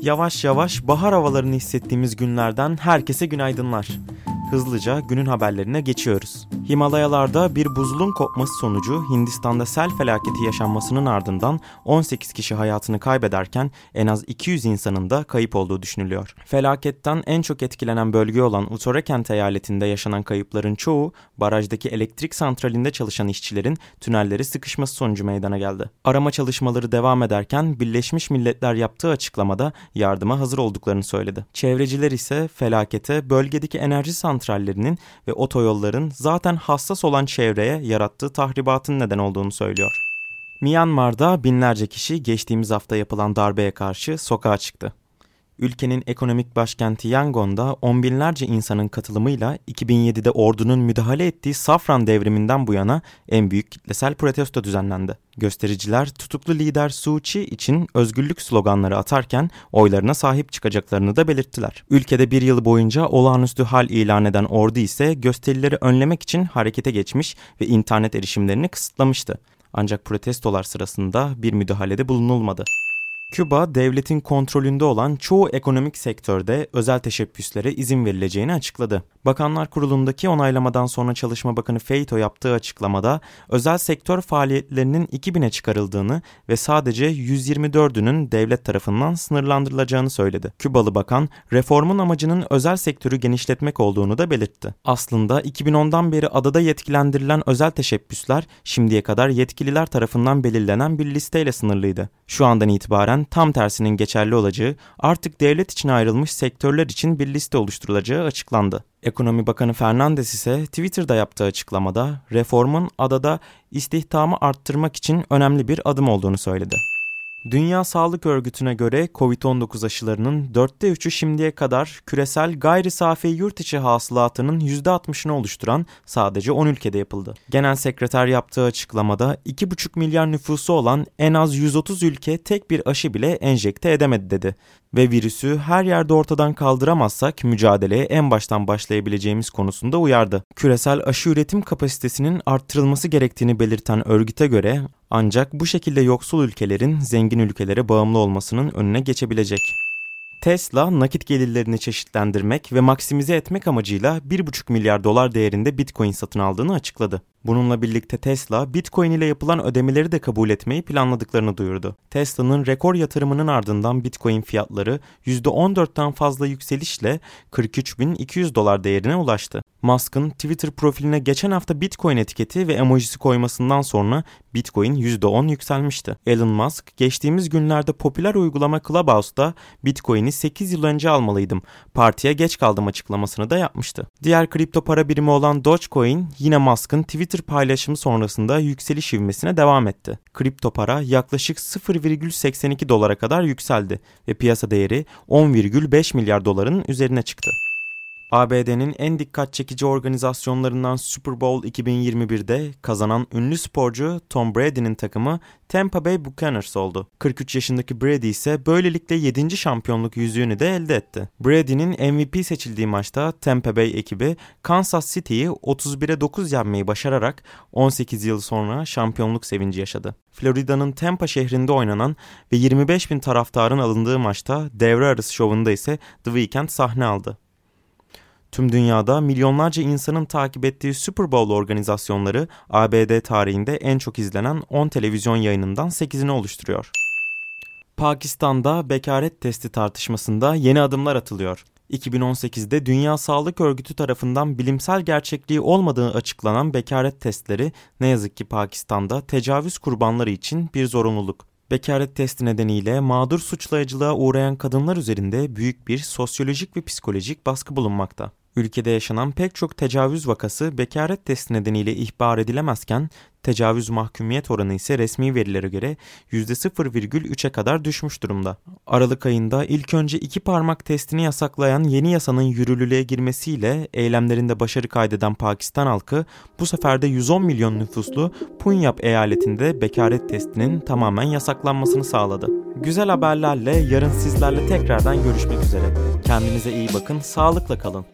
Yavaş yavaş bahar havalarını hissettiğimiz günlerden herkese günaydınlar. Hızlıca günün haberlerine geçiyoruz. Himalayalarda bir buzulun kopması sonucu Hindistan'da sel felaketi yaşanmasının ardından 18 kişi hayatını kaybederken en az 200 insanın da kayıp olduğu düşünülüyor. Felaketten en çok etkilenen bölge olan Uttarakhand eyaletinde yaşanan kayıpların çoğu barajdaki elektrik santralinde çalışan işçilerin tünelleri sıkışması sonucu meydana geldi. Arama çalışmaları devam ederken Birleşmiş Milletler yaptığı açıklamada yardıma hazır olduklarını söyledi. Çevreciler ise felakete bölgedeki enerji santrallerinin ve otoyolların zaten hassas olan çevreye yarattığı tahribatın neden olduğunu söylüyor. Myanmar'da binlerce kişi geçtiğimiz hafta yapılan darbeye karşı sokağa çıktı. Ülkenin ekonomik başkenti Yangon'da on binlerce insanın katılımıyla 2007'de ordunun müdahale ettiği Safran devriminden bu yana en büyük kitlesel protesto düzenlendi. Göstericiler tutuklu lider Suu Kyi için özgürlük sloganları atarken oylarına sahip çıkacaklarını da belirttiler. Ülkede bir yıl boyunca olağanüstü hal ilan eden ordu ise gösterileri önlemek için harekete geçmiş ve internet erişimlerini kısıtlamıştı. Ancak protestolar sırasında bir müdahalede bulunulmadı. Küba, devletin kontrolünde olan çoğu ekonomik sektörde özel teşebbüslere izin verileceğini açıkladı. Bakanlar Kurulu'ndaki onaylamadan sonra Çalışma Bakanı Feito yaptığı açıklamada özel sektör faaliyetlerinin 2000'e çıkarıldığını ve sadece 124'ünün devlet tarafından sınırlandırılacağını söyledi. Kübalı bakan reformun amacının özel sektörü genişletmek olduğunu da belirtti. Aslında 2010'dan beri adada yetkilendirilen özel teşebbüsler şimdiye kadar yetkililer tarafından belirlenen bir listeyle sınırlıydı. Şu andan itibaren tam tersinin geçerli olacağı, artık devlet için ayrılmış sektörler için bir liste oluşturulacağı açıklandı. Ekonomi Bakanı Fernandes ise Twitter'da yaptığı açıklamada reformun adada istihdamı arttırmak için önemli bir adım olduğunu söyledi. Dünya Sağlık Örgütü'ne göre COVID-19 aşılarının dörtte üçü şimdiye kadar küresel gayri safi yurt içi hasılatının %60'ını oluşturan sadece 10 ülkede yapıldı. Genel sekreter yaptığı açıklamada 2,5 milyar nüfusu olan en az 130 ülke tek bir aşı bile enjekte edemedi dedi. Ve virüsü her yerde ortadan kaldıramazsak mücadeleye en baştan başlayabileceğimiz konusunda uyardı. Küresel aşı üretim kapasitesinin arttırılması gerektiğini belirten örgüte göre ancak bu şekilde yoksul ülkelerin zengin ülkelere bağımlı olmasının önüne geçebilecek. Tesla nakit gelirlerini çeşitlendirmek ve maksimize etmek amacıyla 1,5 milyar dolar değerinde Bitcoin satın aldığını açıkladı. Bununla birlikte Tesla, Bitcoin ile yapılan ödemeleri de kabul etmeyi planladıklarını duyurdu. Tesla'nın rekor yatırımının ardından Bitcoin fiyatları %14'ten fazla yükselişle 43.200 dolar değerine ulaştı. Musk'ın Twitter profiline geçen hafta Bitcoin etiketi ve emojisi koymasından sonra Bitcoin %10 yükselmişti. Elon Musk, geçtiğimiz günlerde popüler uygulama Clubhouse'da Bitcoin'i 8 yıl önce almalıydım, partiye geç kaldım açıklamasını da yapmıştı. Diğer kripto para birimi olan Dogecoin yine Musk'ın Twitter Twitter paylaşımı sonrasında yükseliş ivmesine devam etti. Kripto para yaklaşık 0,82 dolara kadar yükseldi ve piyasa değeri 10,5 milyar doların üzerine çıktı. ABD'nin en dikkat çekici organizasyonlarından Super Bowl 2021'de kazanan ünlü sporcu Tom Brady'nin takımı Tampa Bay Buccaneers oldu. 43 yaşındaki Brady ise böylelikle 7. şampiyonluk yüzüğünü de elde etti. Brady'nin MVP seçildiği maçta Tampa Bay ekibi Kansas City'yi 31'e 9 yenmeyi başararak 18 yıl sonra şampiyonluk sevinci yaşadı. Florida'nın Tampa şehrinde oynanan ve 25 bin taraftarın alındığı maçta devre arası şovunda ise The Weeknd sahne aldı. Tüm dünyada milyonlarca insanın takip ettiği Super Bowl organizasyonları ABD tarihinde en çok izlenen 10 televizyon yayınından 8'ini oluşturuyor. Pakistan'da bekaret testi tartışmasında yeni adımlar atılıyor. 2018'de Dünya Sağlık Örgütü tarafından bilimsel gerçekliği olmadığı açıklanan bekaret testleri ne yazık ki Pakistan'da tecavüz kurbanları için bir zorunluluk. Bekaret testi nedeniyle mağdur suçlayıcılığa uğrayan kadınlar üzerinde büyük bir sosyolojik ve psikolojik baskı bulunmakta. Ülkede yaşanan pek çok tecavüz vakası bekaret testi nedeniyle ihbar edilemezken Tecavüz mahkumiyet oranı ise resmi verilere göre %0,3'e kadar düşmüş durumda. Aralık ayında ilk önce iki parmak testini yasaklayan yeni yasanın yürürlüğe girmesiyle eylemlerinde başarı kaydeden Pakistan halkı bu sefer de 110 milyon nüfuslu Punjab eyaletinde bekaret testinin tamamen yasaklanmasını sağladı. Güzel haberlerle yarın sizlerle tekrardan görüşmek üzere. Kendinize iyi bakın, sağlıkla kalın.